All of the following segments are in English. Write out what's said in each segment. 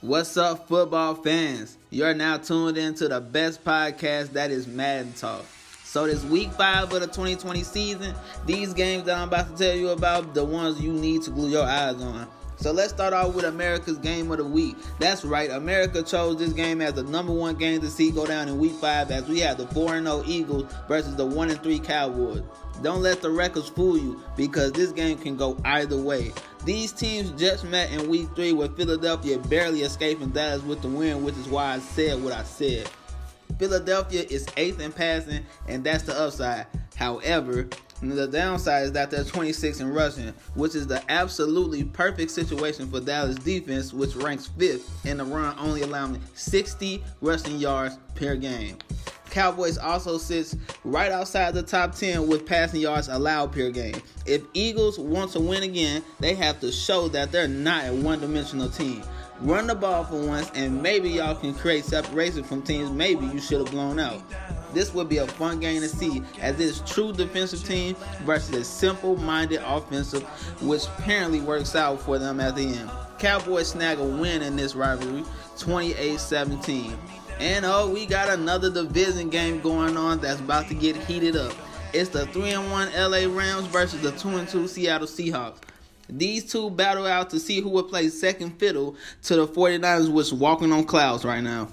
What's up, football fans? You're now tuned in to the best podcast that is Madden Talk. So this week five of the 2020 season, these games that I'm about to tell you about, the ones you need to glue your eyes on. So let's start off with America's game of the week. That's right, America chose this game as the number one game to see go down in week five as we have the 4 0 Eagles versus the 1 3 Cowboys. Don't let the records fool you because this game can go either way. These teams just met in week three with Philadelphia barely escaping Dallas with the win, which is why I said what I said. Philadelphia is eighth in passing, and that's the upside. However, the downside is that they're 26 in rushing, which is the absolutely perfect situation for Dallas defense, which ranks fifth in the run, only allowing 60 rushing yards per game. Cowboys also sits right outside the top 10 with passing yards allowed per game. If Eagles want to win again, they have to show that they're not a one-dimensional team. Run the ball for once, and maybe y'all can create separation from teams maybe you should have blown out. This will be a fun game to see as this true defensive team versus a simple-minded offensive, which apparently works out for them at the end. Cowboys snag a win in this rivalry, 28-17. And oh, we got another division game going on that's about to get heated up. It's the 3 and 1 LA Rams versus the 2 and 2 Seattle Seahawks. These two battle out to see who will play second fiddle to the 49ers, which walking on clouds right now.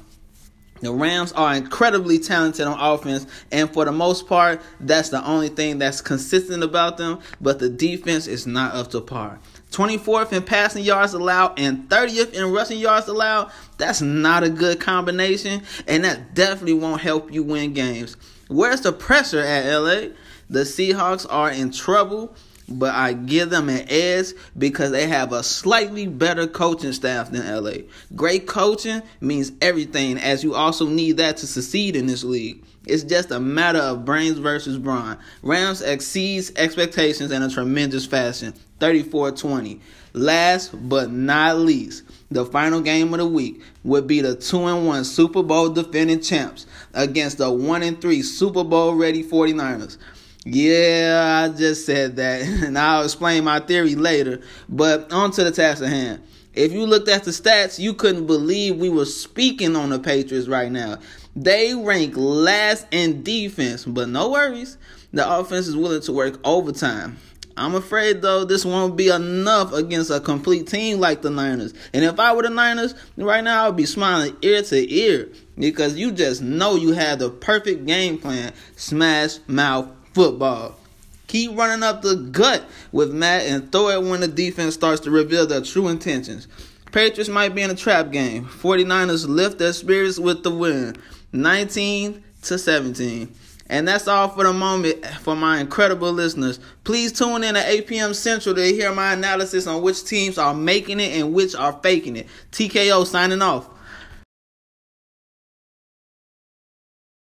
The Rams are incredibly talented on offense, and for the most part, that's the only thing that's consistent about them, but the defense is not up to par. 24th in passing yards allowed and 30th in rushing yards allowed. That's not a good combination, and that definitely won't help you win games. Where's the pressure at LA? The Seahawks are in trouble, but I give them an edge because they have a slightly better coaching staff than LA. Great coaching means everything, as you also need that to succeed in this league. It's just a matter of brains versus brawn. Rams exceeds expectations in a tremendous fashion. 34-20. Last but not least, the final game of the week would be the 2 and 1 Super Bowl defending champs against the 1 and 3 Super Bowl ready 49ers. Yeah, I just said that, and I'll explain my theory later. But on to the task at hand. If you looked at the stats, you couldn't believe we were speaking on the Patriots right now. They rank last in defense, but no worries. The offense is willing to work overtime. I'm afraid though this won't be enough against a complete team like the Niners. And if I were the Niners, right now I would be smiling ear to ear because you just know you have the perfect game plan. Smash mouth football. Keep running up the gut with Matt and throw it when the defense starts to reveal their true intentions. Patriots might be in a trap game. 49ers lift their spirits with the win. 19 to 17. And that's all for the moment for my incredible listeners. Please tune in at 8 p.m. Central to hear my analysis on which teams are making it and which are faking it. TKO signing off.